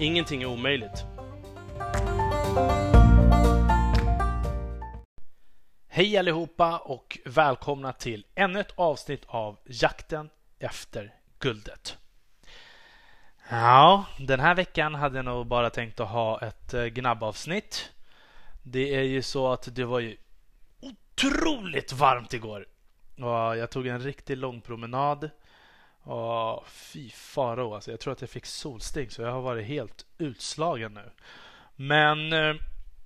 Ingenting är omöjligt. Hej allihopa och välkomna till ännu ett avsnitt av Jakten efter guldet. Ja, den här veckan hade jag nog bara tänkt att ha ett eh, gnabbavsnitt. Det är ju så att det var ju otroligt varmt igår. Och jag tog en riktigt lång promenad. Och fy faro, alltså jag tror att jag fick solsting så jag har varit helt utslagen nu. Men eh,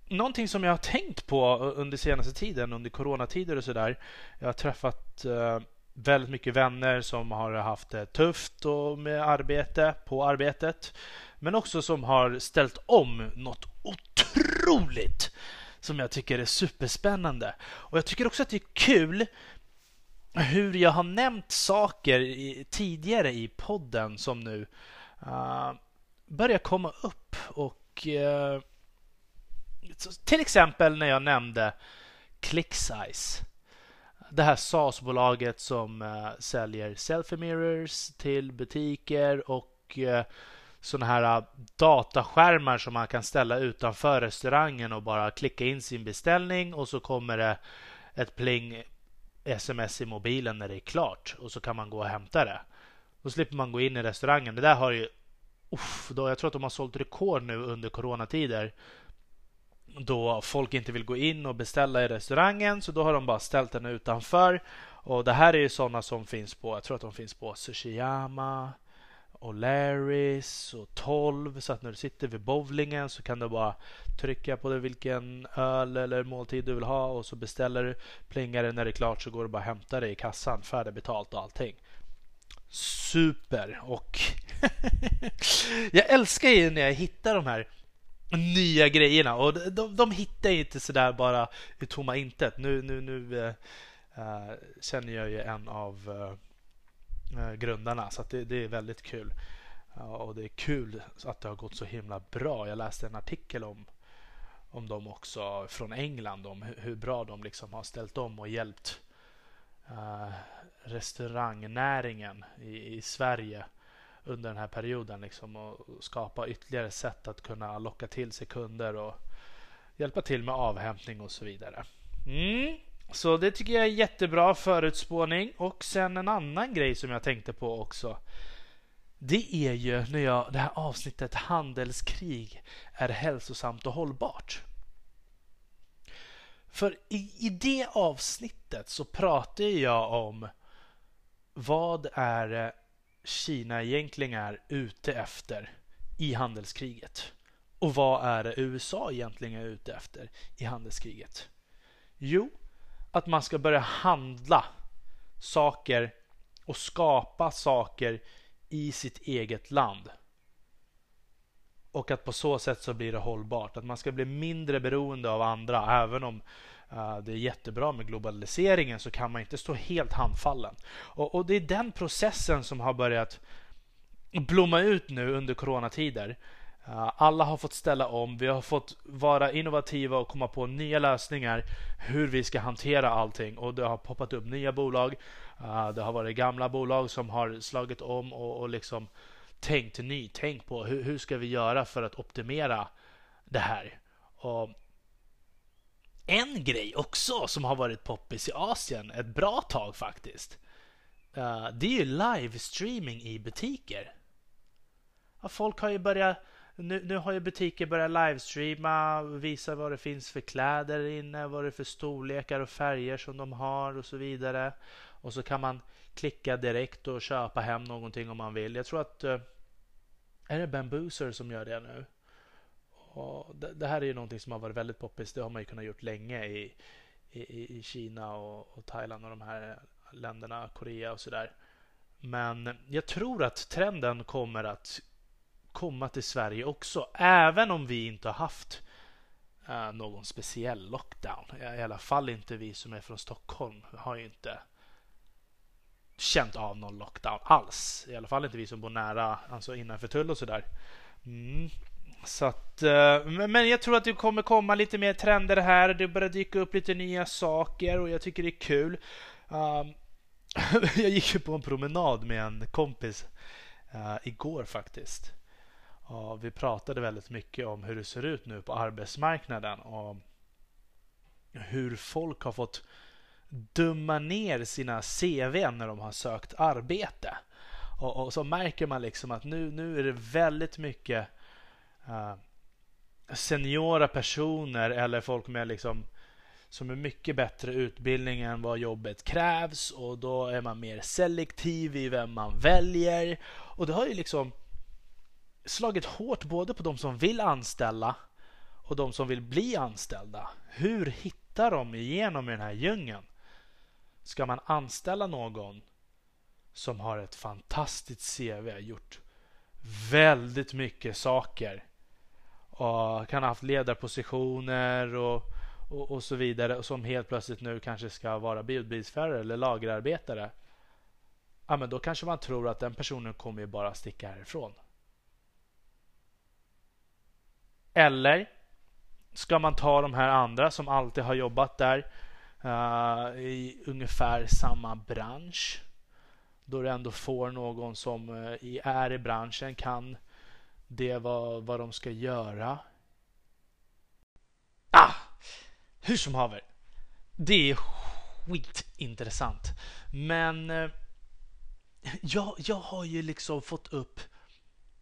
någonting som jag har tänkt på under senaste tiden, under coronatider och sådär. Jag har träffat eh, väldigt mycket vänner som har haft det tufft och med arbete, på arbetet. Men också som har ställt om något otroligt som jag tycker är superspännande. Och jag tycker också att det är kul hur jag har nämnt saker i, tidigare i podden som nu uh, börjar komma upp. Och uh, Till exempel när jag nämnde ClickSize. Det här SaaS-bolaget som uh, säljer selfie mirrors till butiker och uh, sådana här dataskärmar som man kan ställa utanför restaurangen och bara klicka in sin beställning och så kommer det ett pling sms i mobilen när det är klart och så kan man gå och hämta det. Då slipper man gå in i restaurangen. Det där har ju... Uff, då, jag tror att de har sålt rekord nu under coronatider. Då folk inte vill gå in och beställa i restaurangen så då har de bara ställt den utanför. Och det här är ju sådana som finns på, jag tror att de finns på Sushiyama, O'Larrys och 12 så att när du sitter vid bowlingen så kan du bara trycka på det, vilken öl eller måltid du vill ha och så beställer du. Plingar det när det är klart så går du bara och hämtar det i kassan, färdigbetalt och allting. Super! Och jag älskar ju när jag hittar de här nya grejerna och de, de, de hittar inte sådär bara i tomma intet. Nu, nu, nu uh, känner jag ju en av uh, Eh, grundarna. Så det, det, är väldigt kul. Och det är kul att det har gått så himla bra. Jag läste en artikel om, om dem också från England. Om hur bra de liksom har ställt om och hjälpt uh, restaurangnäringen i, i, Sverige under den här perioden. Liksom, och skapa ytterligare sätt att kunna locka till sig kunder och hjälpa till med avhämtning och så vidare. Mm. Så det tycker jag är jättebra förutspåning. Och sen en annan grej som jag tänkte på också. Det är ju när jag, det här avsnittet handelskrig är hälsosamt och hållbart. För i, i det avsnittet så pratar jag om vad är Kina egentligen är ute efter i handelskriget. Och vad är det USA egentligen är ute efter i handelskriget? Jo, att man ska börja handla saker och skapa saker i sitt eget land. Och att på så sätt så blir det hållbart. Att man ska bli mindre beroende av andra. Även om uh, det är jättebra med globaliseringen så kan man inte stå helt handfallen. Och, och det är den processen som har börjat blomma ut nu under coronatider. Eh, alla har fått ställa om. Vi har fått vara innovativa och komma på nya lösningar hur vi ska hantera allting. Och det har poppat upp nya bolag. Eh, det har varit gamla bolag som har slagit om och, och liksom tänkt nytänk på hur, hur ska vi göra för att optimera det här. Och en grej också som har varit poppis i Asien ett bra tag faktiskt. Eh, det är ju livestreaming i butiker. Folk har ju börjat nu, nu har ju butiker börjat livestreama, visa vad det finns för kläder inne, vad det är för storlekar och färger som de har och så vidare. Och så kan man klicka direkt och köpa hem någonting om man vill. Jag tror att eh, är det Bambooser som gör det nu? Och det, det, här är ju någonting som har varit väldigt poppis. Det har man ju kunnat gjort länge i, i, i Kina och, och Thailand och de här länderna, Korea och sådär. Men jag tror att trenden kommer att komma till Sverige också. Även om vi inte har haft uh, någon speciell lockdown. I alla fall inte vi som är från Stockholm har ju inte känt av någon lockdown alls. I alla fall inte vi som bor nära, alltså innanför tull och sådär. Mm. Så att, eh, men jag tror att det kommer komma lite mer trender här. Det börjar dyka upp lite nya saker och jag tycker det är kul. Um, jag gick ju på en promenad med en kompis uh, igår faktiskt. Och vi pratade väldigt mycket om hur det ser ut nu på arbetsmarknaden och hur folk har fått dumma ner sina CV när de har sökt arbete. Och, och så märker man liksom att nu, nu är det väldigt mycket uh, seniora personer eller folk med liksom som är mycket bättre utbildning än vad jobbet krävs och då är man mer selektiv i vem man väljer. Och det har ju liksom slagit hårt både på de som vill anställa och de som vill bli anställda. Hur hittar de igenom i den här djungeln? Ska man anställa någon som har ett fantastiskt CV, gjort väldigt mycket saker och kan ha haft ledarpositioner och, och, och så vidare och som helt plötsligt nu kanske ska vara budbilsförare eller lagerarbetare. Ja, men då kanske man tror att den personen kommer ju bara sticka härifrån. Eller ska man ta de här andra som alltid har jobbat där uh, i ungefär samma bransch. Då du ändå får någon som uh, är i branschen, kan det vad, vad de ska göra. Ah! Hur som haver. Det är skitintressant. Men uh, jag, jag har ju liksom fått upp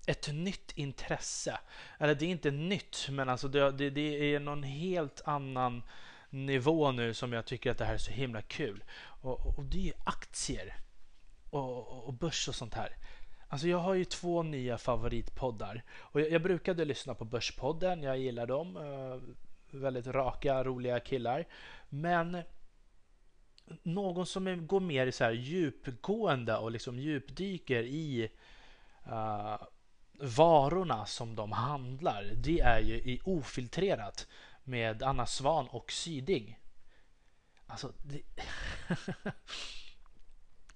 ett nytt intresse. Eller det är inte nytt, men alltså det, det, det, är någon helt annan nivå nu som jag tycker att det här är så himla kul. Och, och det är aktier och, och börs och sånt här. Alltså jag har ju två nya favoritpoddar och jag, jag brukade lyssna på Börspodden. Jag gillar dem. Uh, väldigt raka, roliga killar. Men någon som är, går mer i så här djupgående och liksom djupdyker i uh, varorna som de handlar, det är ju i ofiltrerat med Anna Svan och Syding. Alltså, det...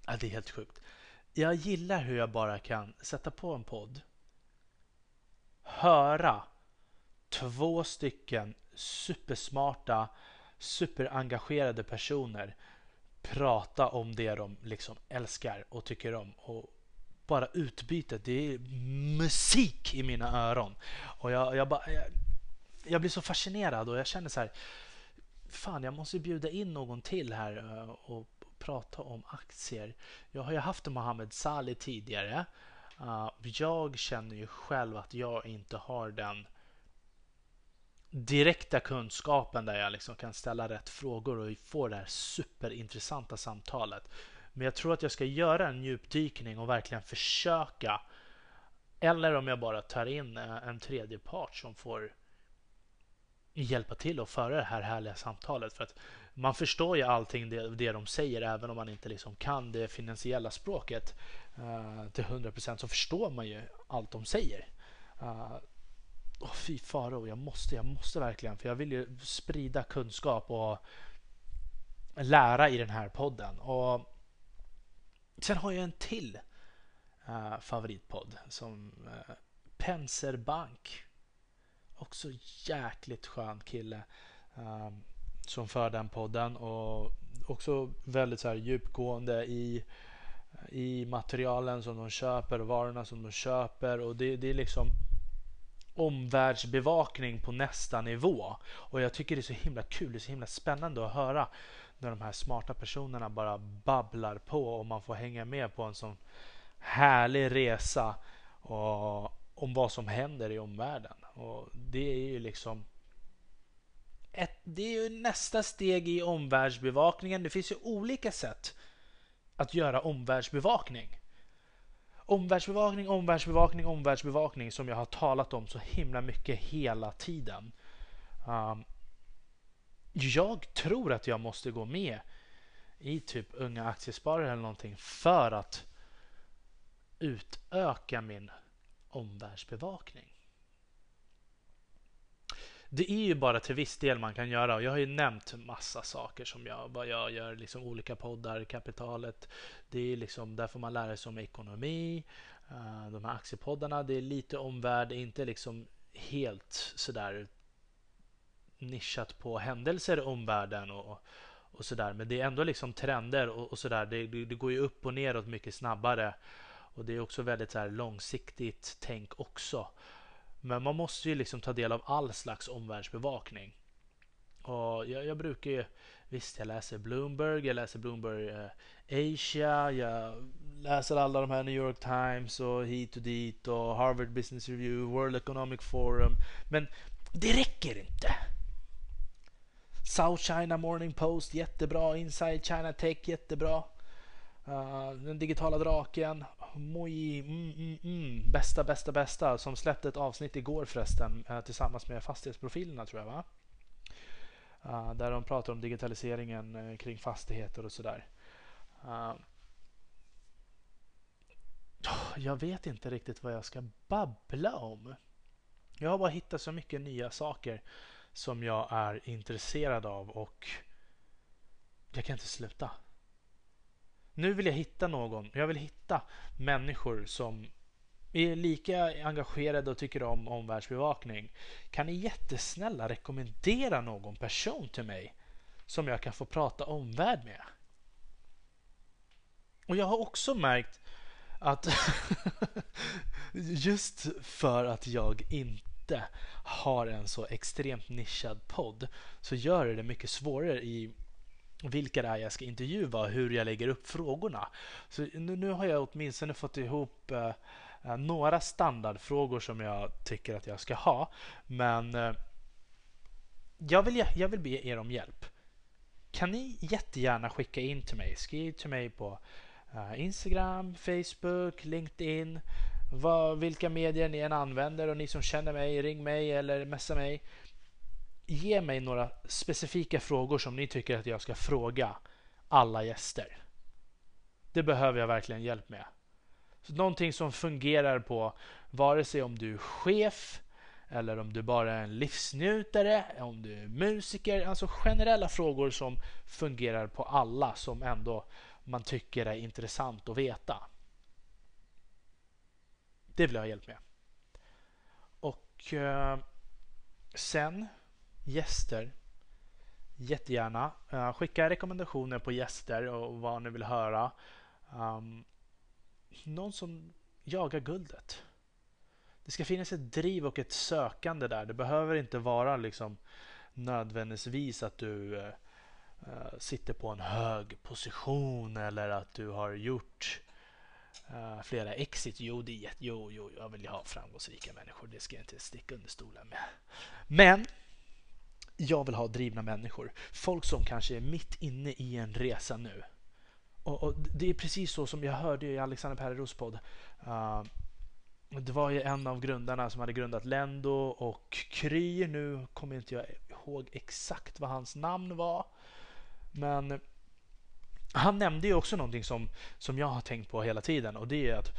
ja, det är helt sjukt. Jag gillar hur jag bara kan sätta på en podd, höra två stycken supersmarta, superengagerade personer prata om det de liksom älskar och tycker om och bara utbytet, det är musik i mina öron. Och jag, jag, bara, jag, jag blir så fascinerad och jag känner så här, fan jag måste bjuda in någon till här eh, och prata om aktier. Jag har ju haft Mohammed Salih tidigare. Eh, jag känner ju själv att jag inte har den direkta kunskapen där jag liksom kan ställa rätt frågor och få det här superintressanta samtalet. Men jag tror att jag ska göra en djupdykning och verkligen försöka. Eller om jag bara tar in eh, en tredje part som får hjälpa till att föra det här härliga samtalet. För att man förstår ju allting det, det de säger även om man inte liksom kan det finansiella språket uh, till 100% så förstår man ju allt de säger. Uh, oh, fy faro, jag måste, jag måste verkligen för jag vill ju sprida kunskap och lära i den här podden. Och Sen har jag en till uh, favoritpodd som eh, uh, Penser Bank. Också jäkligt skön kille uh, som för den podden och också väldigt så här djupgående i, i materialen som de köper och varorna som de köper och det, det är liksom omvärldsbevakning på nästa nivå. Och jag tycker det är så himla kul, det är så himla spännande att höra när de här smarta personerna bara babblar på och man får hänga med på en sån härlig resa och, om vad som händer i omvärlden. Och det är ju liksom ett, det är ju nästa steg i omvärldsbevakningen. Det finns ju olika sätt att göra omvärldsbevakning. Omvärldsbevakning, omvärldsbevakning, omvärldsbevakning som jag har talat om så himla mycket hela tiden. Um, jag tror att jag måste gå med i typ Unga Aktiesparare eller någonting för att utöka min omvärldsbevakning? Det är ju bara till viss del man kan göra och jag har ju nämnt massa saker som jag, vad jag gör, liksom olika poddar, kapitalet. Det är liksom, där får man lära sig om ekonomi, eh, de här aktiepoddarna, det är lite omvärld, inte liksom helt sådär nischat på händelser i omvärlden och, och sådär. Men det är ändå liksom trender och, och sådär. Det, det, det, går ju upp och neråt mycket snabbare. Och det är också väldigt så långsiktigt tänk också. Men man måste ju liksom ta del av all slags omvärldsbevakning. Och jag, jag brukar ju, visst jag läser Bloomberg, jag läser Bloomberg eh, Asia, jag läser alla de här New York Times och hit och dit och Harvard Business Review, World Economic Forum. Men det räcker inte. South China Morning Post jättebra, Inside China Tech jättebra. Uh, den digitala draken, Moi, mm, mm, mm, bästa, bästa, bästa. Som släppte ett avsnitt igår förresten uh, tillsammans med fastighetsprofilerna tror jag va? Uh, där de pratar om digitaliseringen kring fastigheter och sådär. Oh, jag vet inte riktigt vad jag ska babbla om. Jag har bara hittat så mycket nya saker som jag är intresserad av och jag kan inte sluta. Nu vill jag hitta någon. Jag vill hitta människor som är lika engagerade och tycker om omvärldsbevakning. Kan ni jättesnälla rekommendera någon person till mig som jag kan få prata omvärld med? Och jag har också märkt att just för att jag inte har en så extremt nischad podd så gör det det mycket svårare i vilka det är jag ska intervjua och hur jag lägger upp frågorna. Så nu, nu har jag åtminstone fått ihop eh, eh, några standardfrågor som jag tycker att jag ska ha. Men eh, jag, vill, jag vill be er om hjälp. Kan ni jättegärna skicka in till mig? Skriv till mig på eh, Instagram, Facebook, LinkedIn. Vad, vilka medier ni än använder och ni som känner mig, ring mig eller messa mig ge mig några specifika frågor som ni tycker att jag ska fråga alla gäster. Det behöver jag verkligen hjälp med. Så någonting som fungerar på vare sig om du är chef eller om du bara är en livsnjutare, om du är musiker. Alltså generella frågor som fungerar på alla som ändå man tycker är intressant att veta. Det vill jag ha hjälp med. Och eh, sen gäster. Jättegärna. Uh, skicka rekommendationer på gäster och vad ni vill höra. Um, någon som jagar guldet. Det ska finnas ett driv och ett sökande där. Det behöver inte vara liksom nödvändigtvis att du uh, sitter på en hög position eller att du har gjort uh, flera exit. Jo, det är, jo, jo, jag vill ju ha framgångsrika människor. Det ska jag inte sticka under stolen med. Men jag vill ha drivna människor. Folk som kanske är mitt inne i en resa nu. Och, och Det är precis så som jag hörde i Alexander Pärleros podd. Uh, det var ju en av grundarna som hade grundat Lendo och Kry. Nu kommer inte jag ihåg exakt vad hans namn var. Men han nämnde ju också någonting som, som jag har tänkt på hela tiden och det är att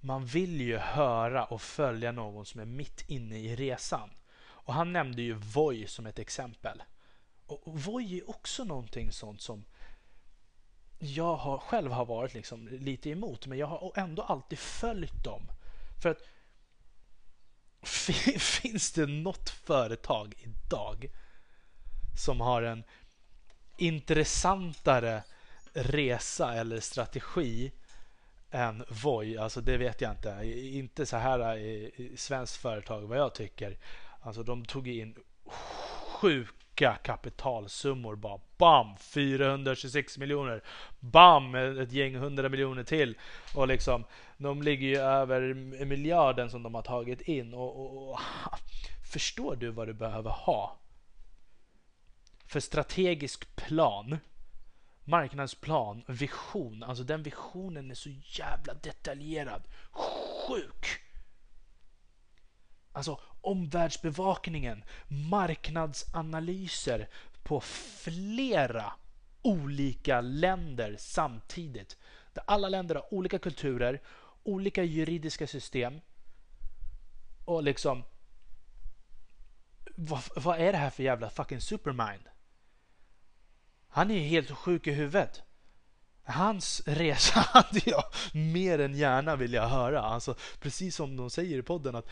man vill ju höra och följa någon som är mitt inne i resan. Och han nämnde ju Voi som ett exempel. Och Voi är också någonting sånt som jag har, själv har varit liksom lite emot, men jag har ändå alltid följt dem. För att finns det något företag idag som har en intressantare resa eller strategi än Voi, alltså det vet jag inte. Inte så här i, i svenskt företag vad jag tycker. Alltså de tog in sjuka kapitalsummor bara. Bam! 426 miljoner. Bam! Ett gäng 100 miljoner till. Och liksom, de ligger ju över miljarden som de har tagit in. Och, och, och Förstår du vad du behöver ha? För strategisk plan, marknadsplan, vision. Alltså den visionen är så jävla detaljerad. Sjuk! Alltså omvärldsbevakningen, marknadsanalyser på flera olika länder samtidigt. Där alla länder har olika kulturer, olika juridiska system. Och liksom vad, vad är det här för jävla fucking supermind? Han är ju helt sjuk i huvudet. Hans resa hade jag mer än gärna vilja höra. Alltså, precis som de säger i podden att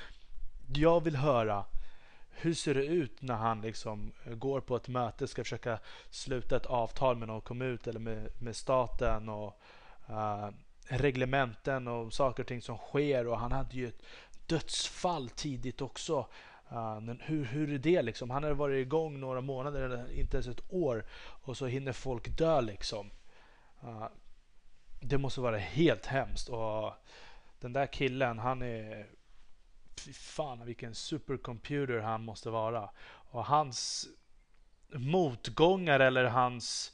jag vill höra hur ser det ut när han liksom går på ett möte, ska försöka sluta ett avtal med någon kommun eller med, med staten och uh, reglementen och saker och ting som sker och han hade ju ett dödsfall tidigt också. Ah, men hur, hur är det liksom? Han hade varit igång några månader inte ens ett år och så hinner folk dö liksom. Ah, det måste vara helt hemskt och den där killen han är fy fan vilken supercomputer han måste vara. Och hans motgångar eller hans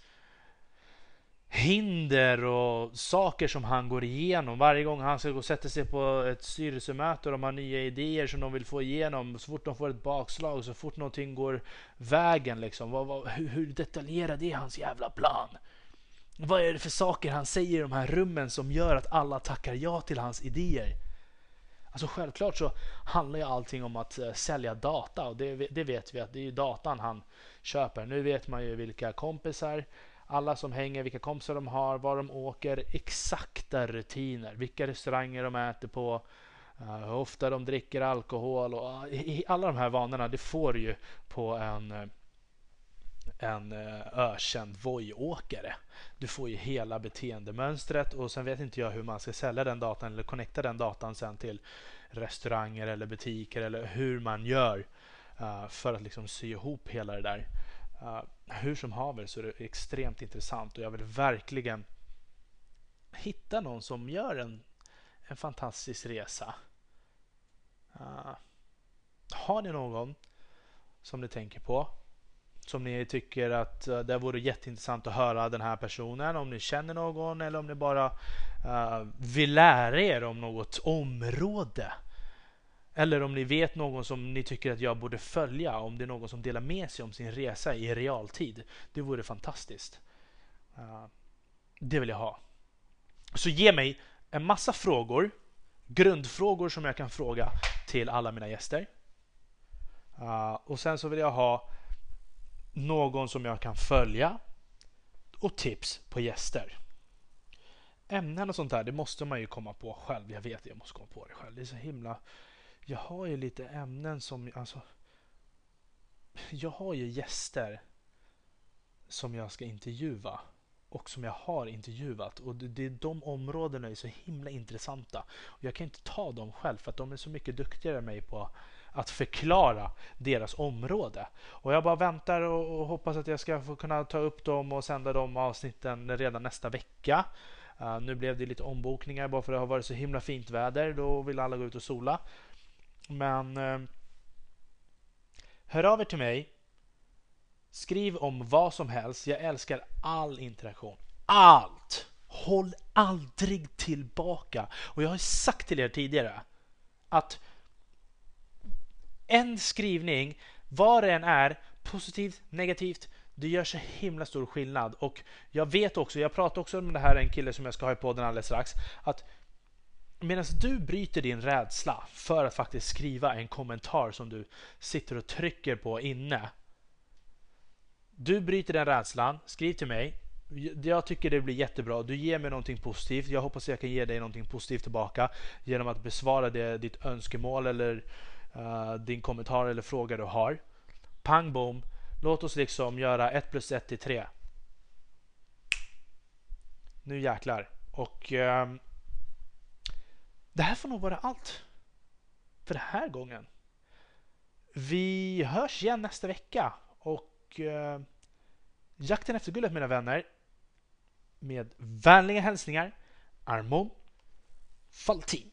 hinder och saker som han går igenom varje gång han ska gå och sätta sig på ett styrelsemöte och de har nya idéer som de vill få igenom. Så fort de får ett bakslag, så fort någonting går vägen liksom. Vad, vad, hur, hur detaljerad är hans jävla plan? Vad är det för saker han säger i de här rummen som gör att alla tackar ja till hans idéer? Alltså självklart så handlar ju allting om att eh, sälja data och det, det, vet vi att det är ju datan han köper. Nu vet man ju vilka kompisar, alla som hänger, vilka kompisar de har, var de åker, exakta rutiner, vilka restauranger de äter på, eh, hur ofta de dricker alkohol och eh, alla de här vanorna det får du ju på en eh, en ökänd Voi-åkare. Du får ju hela beteendemönstret och sen vet inte jag hur man ska sälja den datan eller connecta den datan sen till restauranger eller butiker eller hur man gör för att liksom sy ihop hela det där. Hur som haver så är det extremt intressant och jag vill verkligen hitta någon som gör en, en fantastisk resa. Uh, har ni någon som ni tänker på som ni tycker att uh, det vore jätteintressant att höra den här personen. Om ni känner någon eller om ni bara uh, vill lära er om något område. Eller om ni vet någon som ni tycker att jag borde följa. Om det är någon som delar med sig om sin resa i realtid. Det vore fantastiskt. Det vill jag ha. Så ge mig en massa frågor. Grundfrågor som jag kan fråga till alla mina gäster. Och sen så vill jag ha någon som jag kan följa och tips på gäster. Ämnen och sånt där, det måste man ju komma på själv. Jag vet, jag måste komma på det själv. Det är så himla... Jag har ju lite ämnen som, alltså... Jag har ju gäster som jag ska intervjua och som jag har intervjuat och det, det, de områdena är så himla intressanta. Och jag kan inte ta dem själv för att de är så mycket duktigare än mig på att förklara deras område. Och jag bara väntar och, och hoppas att jag ska få kunna ta upp dem och sända de avsnitten redan nästa vecka. Uh, nu blev det lite ombokningar bara för att det har varit så himla fint väder. Då vill alla gå ut och sola. Men eh, hör av er till mig. Skriv om vad som helst. Jag älskar all interaktion. Allt! Håll aldrig tillbaka. Och jag har sagt till er tidigare att en skrivning, vad det än är, positivt, negativt, det gör så himla stor skillnad. Och jag vet också, jag pratade också med det här en kille som jag ska ha i podden alldeles strax, att medan du bryter din rädsla för att faktiskt skriva en kommentar som du sitter och trycker på inne. Du bryter den rädslan, skriv till mig. Jag tycker det blir jättebra. Du ger mig någonting positivt. Jag hoppas jag kan ge dig någonting positivt tillbaka genom att besvara det, ditt önskemål eller uh, din kommentar eller fråga du har. Pang bom. Låt oss liksom göra 1 plus 1 till 3. Nu jäklar. Och uh, det här får nog vara allt för den här gången. Vi hörs igen nästa vecka och eh, jakten efter guldet mina vänner. Med vänliga hälsningar Armon Faltin.